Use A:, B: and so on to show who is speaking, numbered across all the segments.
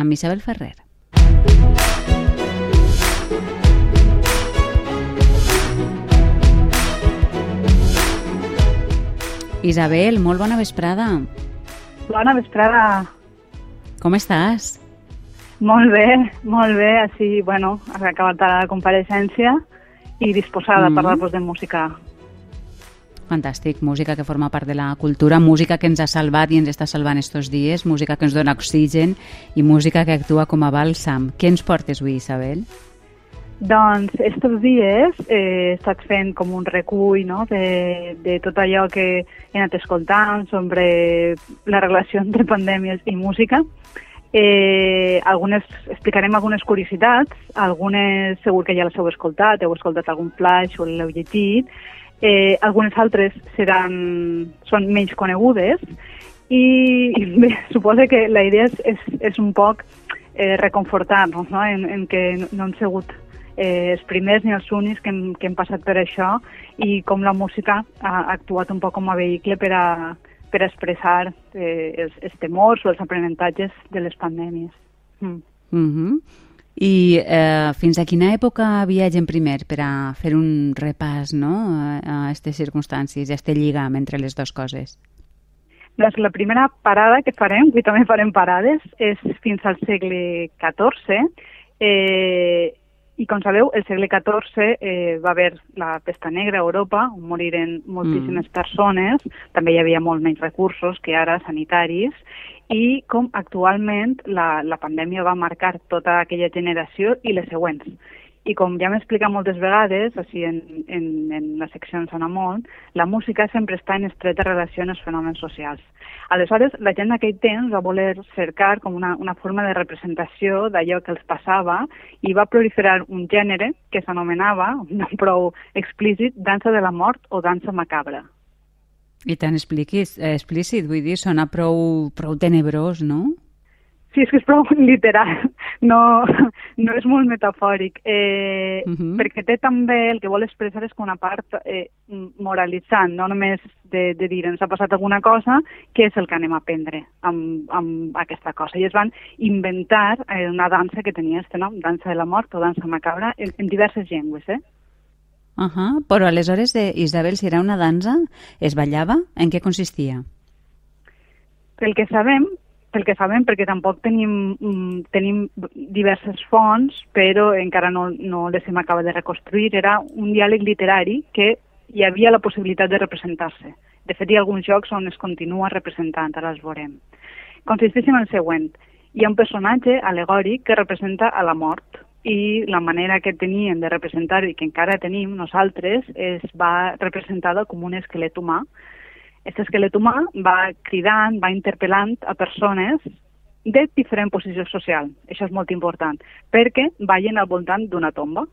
A: amb Isabel Ferrer. Isabel, molt bona vesprada.
B: Bona vesprada.
A: Com estàs?
B: Molt bé, molt bé. Així, bueno, ha acabat la compareixença i disposada mm. a parlar-vos de música.
A: Fantàstic, música que forma part de la cultura, música que ens ha salvat i ens està salvant estos dies, música que ens dona oxigen i música que actua com a bàlsam. Què ens portes avui, Isabel?
B: Doncs estos dies eh, he estat fent com un recull no? de, de tot allò que he anat escoltant sobre la relació entre pandèmies i música. Eh, algunes, explicarem algunes curiositats, algunes segur que ja les heu escoltat, heu escoltat algun flash o l'heu llegit, eh, algunes altres seran, són menys conegudes i, bé, suposo que la idea és, és, és un poc eh, reconfortar-nos no? en, en que no han sigut eh, els primers ni els únics que hem, que hem passat per això i com la música ha actuat un poc com a vehicle per a, per a expressar eh, els, els temors o els aprenentatges de les pandèmies. Mm.
A: Mm -hmm. I eh, fins a quina època viatgen primer per a fer un repàs no? a aquestes circumstàncies, a aquest lligam entre les dues coses?
B: Doncs la primera parada que farem, i també farem parades, és fins al segle XIV, eh, i com sabeu, el segle XIV eh, va haver la pesta negra a Europa, on moriren moltíssimes mm. persones, també hi havia molt menys recursos que ara sanitaris, i com actualment la, la pandèmia va marcar tota aquella generació i les següents. I com ja m'he explicat moltes vegades, així en, en, en la secció en Sona Molt, la música sempre està en estreta relació amb els fenòmens socials. Aleshores, la gent d'aquell temps va voler cercar com una, una forma de representació d'allò que els passava i va proliferar un gènere que s'anomenava, no prou explícit, dansa de la mort o dansa macabra.
A: I tan explícit, explícit vull dir, sona prou, prou tenebrós, no?
B: Sí, és que és prou literal, no, no és molt metafòric, eh, uh -huh. perquè té també, el que vol expressar és una part eh, moralitzant, no només de, de dir ens ha passat alguna cosa, què és el que anem a aprendre amb, amb aquesta cosa. I es van inventar eh, una dansa que tenia este nom, dansa de la mort o dansa macabra, en, en diverses llengües, eh?
A: Uh -huh. Però aleshores, de Isabel, si era una dansa, es ballava? En què consistia?
B: Pel que sabem, pel que sabem, perquè tampoc tenim, mm, tenim diverses fonts, però encara no, no les hem acabat de reconstruir, era un diàleg literari que hi havia la possibilitat de representar-se. De fet, hi ha alguns jocs on es continua representant, ara els veurem. Consisteix en el següent. Hi ha un personatge alegòric que representa a la mort i la manera que tenien de representar i que encara tenim nosaltres es va representada com un esquelet humà aquest esquelet humà va cridant, va interpel·lant a persones de diferent posició social. Això és molt important, perquè ballen al voltant d'una tomba.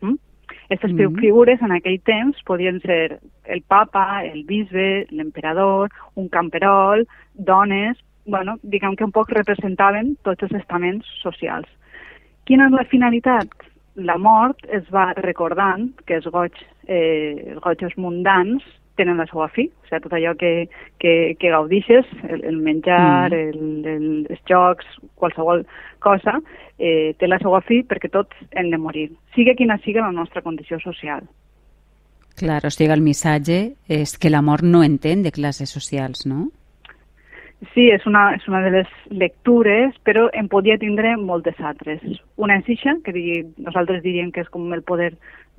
B: Mm? Aquestes mm -hmm. figures en aquell temps podien ser el papa, el bisbe, l'emperador, un camperol, dones, bueno, diguem que un poc representaven tots els estaments socials. Quina és la finalitat? La mort es va recordant que els goig, eh, els goig mundans tenen la seva fi, o sigui, tot allò que, que, que gaudixes, el, el menjar, mm. el, el, els jocs, qualsevol cosa, eh, té la seva fi perquè tots hem de morir, siga quina siga la nostra condició social.
A: Clar, o sigui, el missatge és que la mort no entén de classes socials, no?
B: Sí, és una, és una de les lectures, però en podia tindre moltes altres. Una és ixa, que digui, nosaltres diríem que és com el poder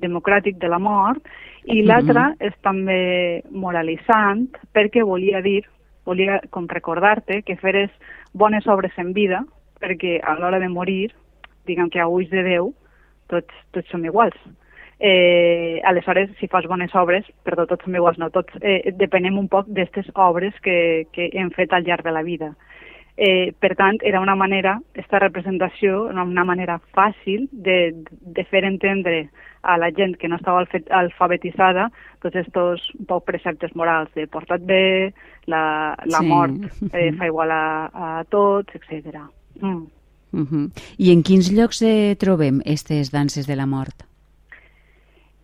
B: democràtic de la mort, i mhm. l'altra mm -hmm. és també moralitzant, perquè volia dir, volia com recordar-te que feres bones obres en vida, perquè a l'hora de morir, diguem que a ulls de Déu, tots, tots som iguals eh, aleshores, si fas bones obres, perdó, tots som iguals, no, tots eh, depenem un poc d'aquestes obres que, que hem fet al llarg de la vida. Eh, per tant, era una manera, aquesta representació, una manera fàcil de, de fer entendre a la gent que no estava alfabetitzada tots aquests un poc preceptes morals de porta't bé, la, la sí. mort eh, fa igual a, a tots, etc. Mm.
A: Uh -huh. I en quins llocs eh, trobem aquestes danses de la mort?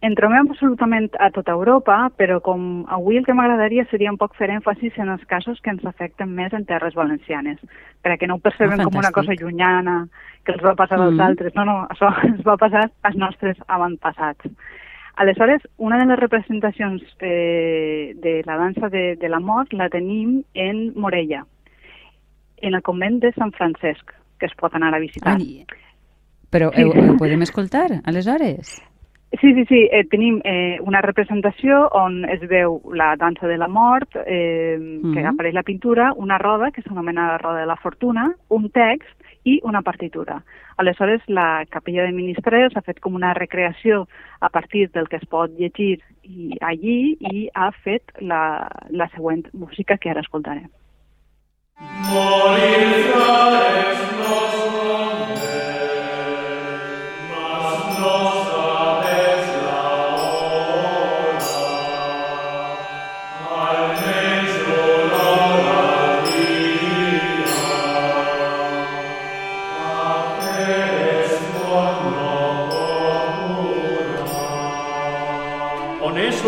B: En trobem absolutament a tota Europa, però com avui el que m'agradaria seria un poc fer èmfasis en els casos que ens afecten més en terres valencianes, perquè no ho percebem
A: Ah,
B: com una cosa llunyana, que els va passar als
A: Mm.
B: altres. No, no, això ens va passar als nostres avantpassats. Aleshores, una de les representacions eh, de la dansa de, de la mort la tenim en Morella, en el convent de Sant Francesc, que es pot anar a visitar.
A: Ai, però
B: Sí.
A: ho, ho podem escoltar, aleshores?
B: Sí, sí, sí. Eh, tenim eh, una representació on es veu la dansa de la mort, eh, que
A: Mhm.
B: apareix la pintura, una roda, que s'anomena la roda de la fortuna, un text i una partitura. Aleshores, la capella de ministres ha fet com una recreació a partir del que es pot llegir i allí i ha fet la, la següent música que ara escoltarem.
C: On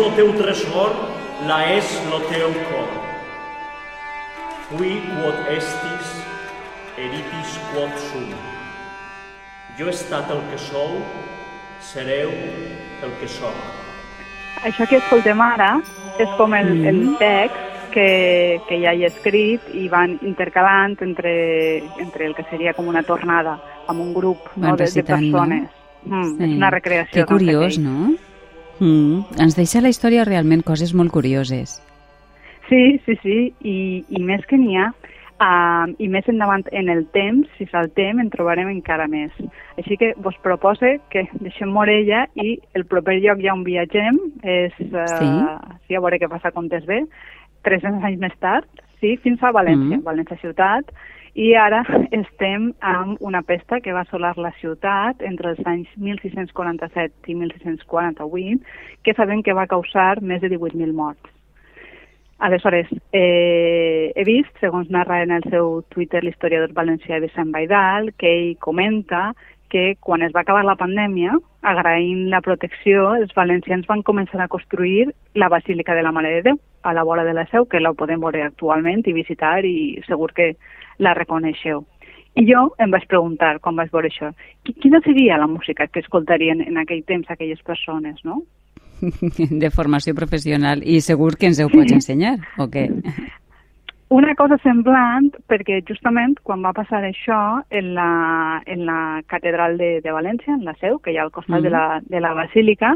C: lo teu tresor, la és lo teu cor. Fui quod estis, eritis quod sum. Jo he estat el que sou, sereu el que soc.
B: Això que escoltem ara és com el, el text que, que ja hi ha escrit i van intercalant entre, entre el que seria com una tornada amb un grup no, de, de
A: recitant, no?
B: persones. Mm, És una recreació.
A: Que curiós, no? Mm. Ens deixa la història realment coses molt curioses.
B: Sí, sí, sí, i, i més que n'hi ha, uh, i més endavant en el temps, si saltem, en trobarem encara més. Així que vos propose que deixem Morella i el proper lloc ja on viatgem és, uh,
A: Sí.
B: sí, a veure què passa es ve, 300 anys més tard, sí, fins a València,
A: Mm.
B: València ciutat, i ara estem amb una pesta que va assolar la ciutat entre els anys 1647 i 1648, que sabem que va causar més de 18.000 morts. Aleshores, eh, he vist, segons narra en el seu Twitter l'historiador valencià Vicent Baidal, que ell comenta que quan es va acabar la pandèmia, agraint la protecció, els valencians van començar a construir la Basílica de la Mare de Déu, a la vora de la Seu, que la podem veure actualment i visitar i segur que la reconeixeu. I jo em vaig preguntar, quan vaig veure això, qui- quina seria la música que escoltarien en aquell temps aquelles persones, no?
A: de formació professional i segur que ens ho pots ensenyar, o què?
B: Una cosa semblant, perquè justament quan va passar això en la, en la catedral de, de València, en la seu, que hi ha al costat
A: Mhm.
B: de, la, de la basílica,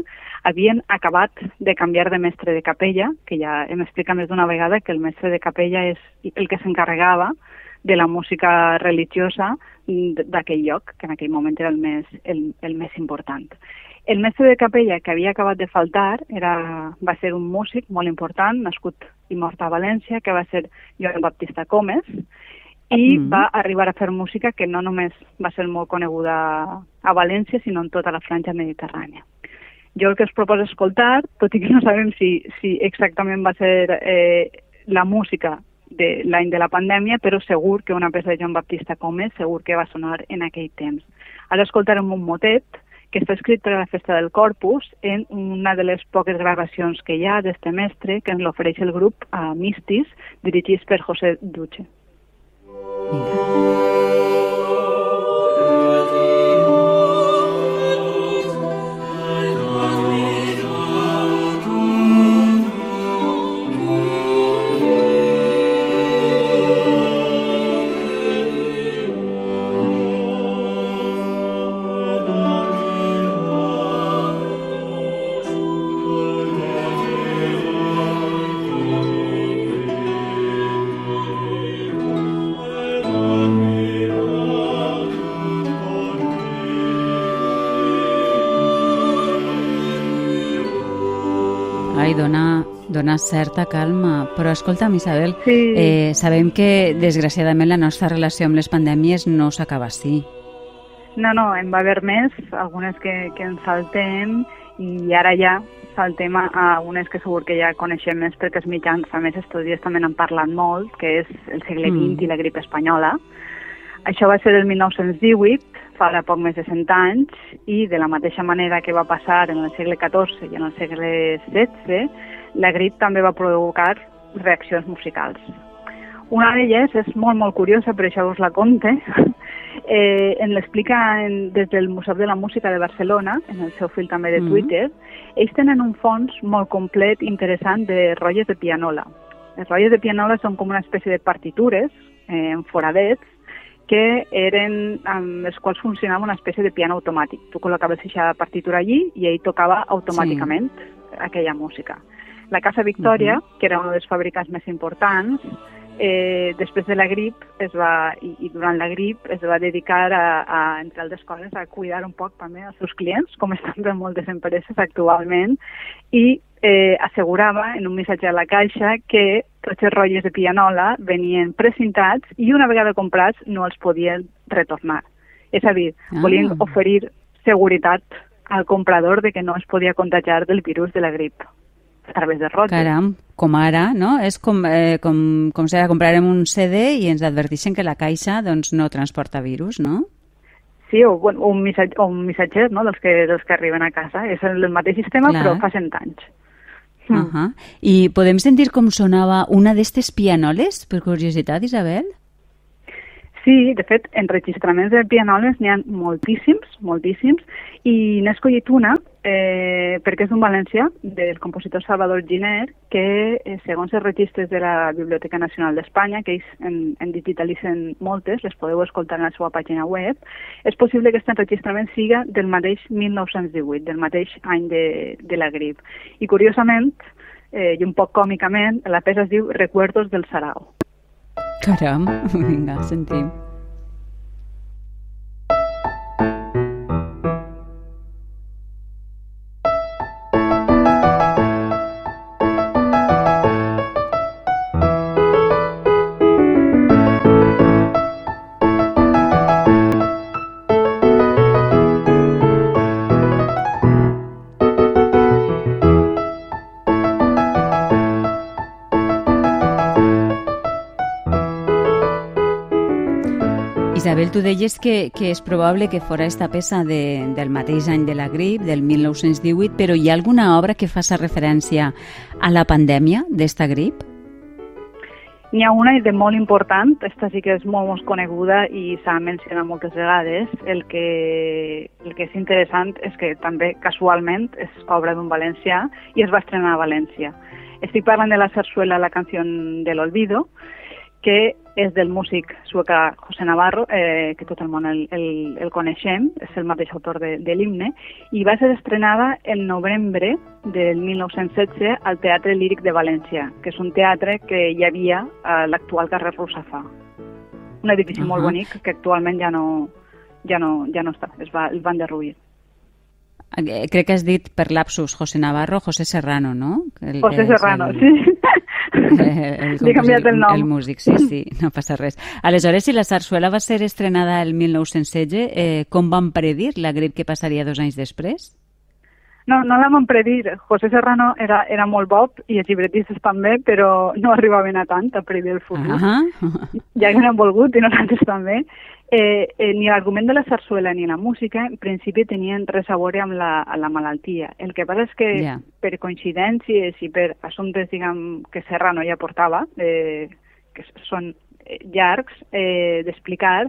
B: havien acabat de canviar de mestre de capella, que ja hem explicat més d'una vegada que el mestre de capella és el que s'encarregava de la música religiosa d'aquell lloc, que en aquell moment era el més, el, el més important. El mestre de capella que havia acabat de faltar era, va ser un músic molt important, nascut i mort a València, que va ser Joan Baptista Comes, i
A: Mhm.
B: va arribar a fer música que no només va ser molt coneguda a València, sinó en tota la franja mediterrània. Jo el que us proposo escoltar, tot i que no sabem si, si exactament va ser eh, la música de l'any de la pandèmia, però segur que una peça de Joan Baptista Comes segur que va sonar en aquell temps. Ara escoltarem un motet que està escrit per a la festa del Corpus en una de les poques gravacions que hi ha d'este mestre que ens l'ofereix el grup a Mistis, dirigits per José Duche.
A: Ai, certa calma. Però escolta'm, Isabel,
B: Sí.
A: eh, sabem que, desgraciadament, la nostra relació amb les pandèmies no s'acaba així.
B: No, no, en va haver més, algunes que, que ens saltem i ara ja saltem a, a unes que segur que ja coneixem més perquè els mitjans fa més estudis també n'han parlat molt, que és el segle XX
A: Mm.
B: i la grip espanyola. Això va ser el 1918, fa ara poc més de 100 anys i de la mateixa manera que va passar en el segle XIV i en el segle XVI, la grip també va provocar reaccions musicals. Una d'elles és molt, molt curiosa, per això us la conte. Eh, en l'explica des del Museu de la Música de Barcelona, en el seu fil també de Twitter. Mm -hmm. Ells tenen un fons molt complet, interessant, de rotlles de pianola. Les rotlles de pianola són com una espècie de partitures eh, en foradets que eren amb les quals funcionava una espècie de piano automàtic. Tu col·locaves aquesta partitura allí i ell tocava automàticament sí. aquella música. La Casa Victòria, uh -huh. que era una de les fàbriques més importants, eh, després de la grip es va, i, i durant la grip es va dedicar a, a, entre altres coses, a cuidar un poc també els seus clients, com estan fent moltes empreses actualment, i eh, assegurava en un missatge a la caixa que tots els rotlles de pianola venien precintats i una vegada comprats no els podien retornar. És a dir, ah. volien oferir seguretat al comprador de que no es podia contagiar del virus de la grip a través de rotlles.
A: Caram, com ara, no? És com, eh, com, com si ara comprarem un CD i ens adverteixen que la caixa doncs, no transporta virus, no?
B: Sí, o, bueno, un, missatge, o un missatger no? dels, que, dels que arriben a casa. És el mateix sistema, Clar. però fa 100 anys.
A: Uh -huh. I podem sentir com sonava una d'aquestes pianoles, per curiositat, Isabel?
B: Sí, de fet, enregistraments de pianoles n'hi ha moltíssims, moltíssims, i n'he escollit una eh, perquè és un valencià del compositor Salvador Giner que, eh, segons els registres de la Biblioteca Nacional d'Espanya, que ells en, en digitalitzen moltes, les podeu escoltar en la seva pàgina web, és possible que aquest enregistrament siga del mateix 1918, del mateix any de, de la grip. I curiosament, eh, i un poc còmicament, la peça es diu Recuerdos del Sarao.
A: Caram, vinga, sentim. Tu deies que, que és probable que fora esta peça de, del mateix any de la grip, del 1918, però hi ha alguna obra que faça referència a la pandèmia d'esta grip?
B: N'hi ha una de molt important, aquesta sí que és molt, molt coneguda i s'ha mencionat moltes vegades. El que, el que és interessant és que també casualment és obra d'un valencià i es va estrenar a València. Estic parlant de la sarsuela La canció de l'olvido, que és del músic sueca José Navarro, eh, que tot el món el, el, el coneixem, és el mateix autor de, de l'himne, i va ser estrenada el novembre del 1916 al Teatre Líric de València, que és un teatre que hi havia a l'actual carrer Rusafà. Un edifici uh -huh. molt bonic que actualment ja no, ja no, ja no està, es, va, es van derruir.
A: Eh, crec que has dit per lapsus José Navarro, José Serrano, no?
B: El, José Serrano, el... sí.
A: Eh, el, Li he canviat el nom. El músic, sí, sí, no passa res. Aleshores, si la sarsuela va ser estrenada el 1916, eh, com van predir la grip que passaria dos anys després?
B: No, no la van predir. José Serrano era, era molt bob i els llibretistes també, però no arribaven a tant a predir el futur. Uh -huh. Ja que no han volgut i nosaltres també. Eh, eh, ni l'argument de la sarsuela ni la música en principi tenien res a veure amb la, amb la malaltia. El que passa és que yeah. per coincidències i per assumptes diguem, que Serrano ja portava, eh, que són eh, llargs eh, d'explicar,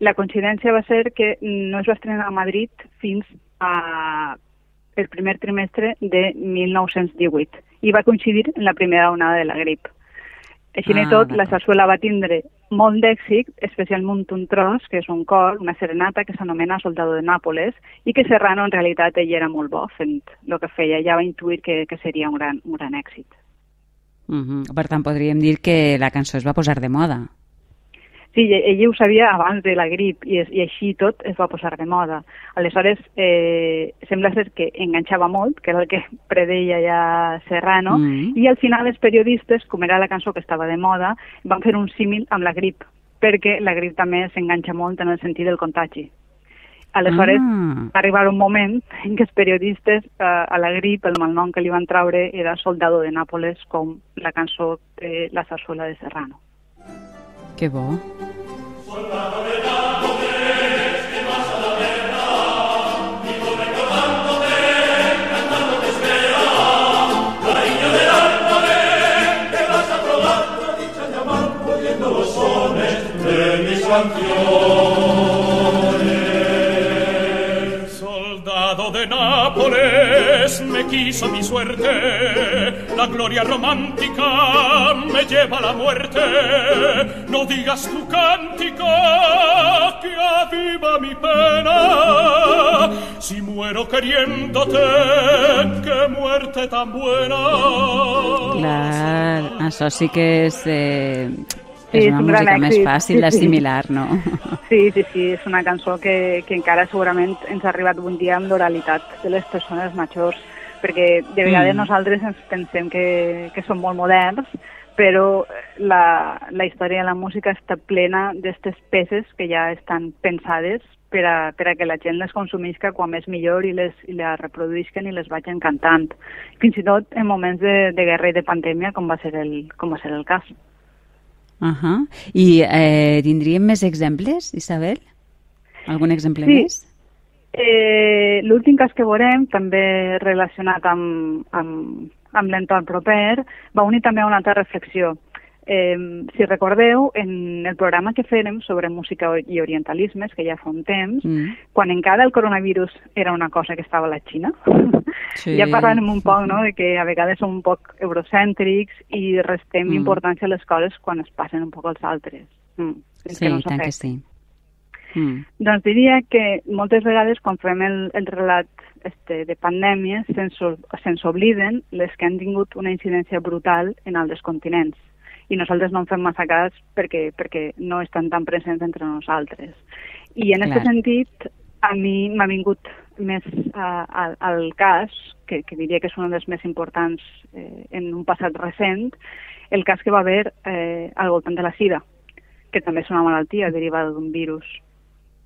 B: la coincidència va ser que no es va estrenar a Madrid fins a el primer trimestre de 1918 i va coincidir en la primera onada de la grip. Així ah, tot, la sarsuela va tindre molt d'èxit, especialment un tros, que és un cor, una serenata que s'anomena Soldado de Nàpoles, i que Serrano en realitat ell era molt bo fent el que feia, ja va intuir que, que seria un gran, un gran èxit.
A: Uh -huh. Per tant, podríem dir que la cançó es va posar de moda.
B: Sí, ell ho sabia abans de la grip i, i així tot es va posar de moda. Aleshores, eh, sembla ser que enganxava molt, que era el que predeia ja Serrano, mm -hmm. i al final els periodistes, com era la cançó que estava de moda, van fer un símil amb la grip, perquè la grip també s'enganxa molt en el sentit del contagi. Aleshores, ah. va arribar un moment en què els periodistes eh, a la grip, el malnom que li van traure era Soldado de Nàpoles, com la cançó de la sarsuela de Serrano.
A: Que. Soldado de Nápoles, que vas a la guerra, y por recordándote, cantando te espera.
C: Cariño de Nápoles,
A: que vas a probar la dicha de amar, oyendo los sones de mis canciones.
C: Soldado de Nápoles, me quiso mi suerte, la gloria romántica me lleva a la muerte. No digas tu cántico que aviva mi pena, si muero queriéndote, qué muerte tan buena.
A: Clar, això sí que és... Eh, sí, és una és música més fàcil d'assimilar, sí. no?
B: Sí, sí, sí, és una cançó que, que encara segurament ens ha arribat un dia amb l'oralitat de les persones majors, perquè de vegades mm. nosaltres ens pensem que, que som molt moderns, però la, la història de la música està plena d'aquestes peces que ja estan pensades per a, per a que la gent les consumisca quan més millor i les, i les reproduïsquen i les vagin cantant. Fins i tot en moments de, de guerra i de pandèmia, com va ser el, com va ser el cas.
A: Uh -huh. I eh, tindríem més exemples, Isabel? Algun exemple
B: sí.
A: més?
B: Eh, L'últim cas que veurem, també relacionat amb, amb, amb l'entorn proper, va unir també a una altra reflexió. Eh, si recordeu, en el programa que fèrem sobre música i orientalismes, que ja fa un temps, mm. quan encara el coronavirus era una cosa que estava a la Xina, sí. ja parlàvem un poc no, de que a vegades som un poc eurocèntrics i restem mm. importància a les coses quan es passen un poc als altres.
A: Mm. Sí, que no tant que sí.
B: Mm. Doncs diria que moltes vegades quan fem el, el relat este, de pandèmies se'ns se obliden les que han tingut una incidència brutal en altres continents i nosaltres no en fem massa cas perquè, perquè no estan tan presents entre nosaltres. I en aquest sentit, a mi m'ha vingut més al, al cas, que, que diria que és un dels més importants eh, en un passat recent, el cas que va haver eh, al voltant de la sida, que també és una malaltia derivada d'un virus.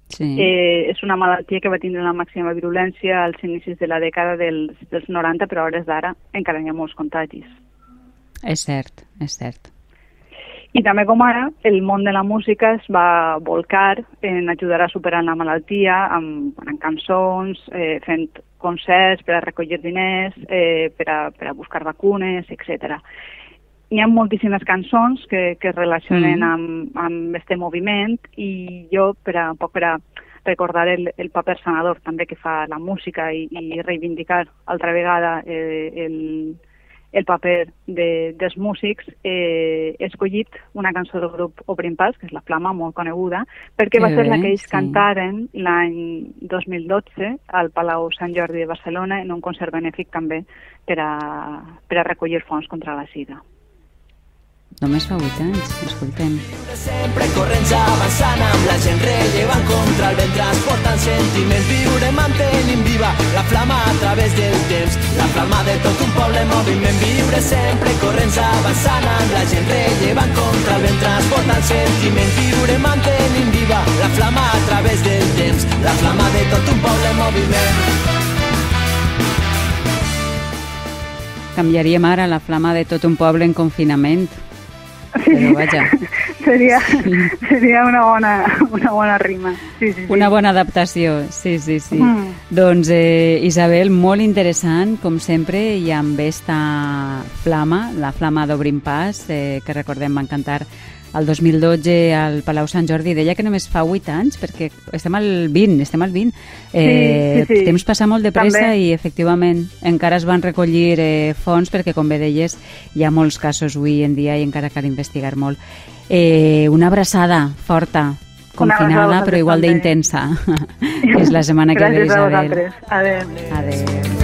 B: Sí. Eh, és una malaltia que va tindre una màxima virulència als inicis de la dècada dels, dels 90, però a hores d'ara encara hi ha molts contagis.
A: És cert, és cert.
B: I també com ara, el món de la música es va volcar en ajudar a superar la malaltia amb, amb cançons, eh, fent concerts per a recollir diners, eh, per, a, per a buscar vacunes, etc. Hi ha moltíssimes cançons que, que es relacionen mm. amb, amb este moviment i jo, per a, un poc per a recordar el, el paper sanador també que fa la música i, i reivindicar altra vegada eh, el, el paper de, dels músics, eh, he escollit una cançó del grup Obrim Pas, que és La Flama, molt coneguda, perquè va ser la que ells sí. cantaren l'any 2012 al Palau Sant Jordi de Barcelona en un concert benèfic també per a, per a recollir fons contra la sida.
A: Només fa 8 anys, escoltem.
D: Sempre corrents avançant amb la gent rellevant contra el vent transportant sentiments viure mantenint viva la flama a través del temps. La flama de tot un poble moviment viure sempre corrents avançant amb la gent rellevant contra el vent transportant sentiments viure mantenint viva la flama a través del temps. La flama de tot un poble moviment.
A: Canviaríem ara la flama de tot un poble en confinament però vaja.
B: seria, seria una bona, una bona rima. Sí, sí, sí.
A: Una bona adaptació, sí, sí, sí. Mm. Doncs, eh, Isabel, molt interessant, com sempre, i amb esta flama, la flama d'Obrim Pas, eh, que recordem van cantar el 2012 al Palau Sant Jordi deia que només fa 8 anys, perquè estem al 20, estem al 20. Eh, sí, sí, sí. Temps passa molt de pressa També. i efectivament encara es van recollir eh, fons perquè, com bé deies, hi ha molts casos avui en dia i encara cal investigar molt. Eh, una abraçada forta, confinada, però igual d'intensa. És la setmana que ve,
B: Gràcies a vosaltres. Adéu.
A: Adéu.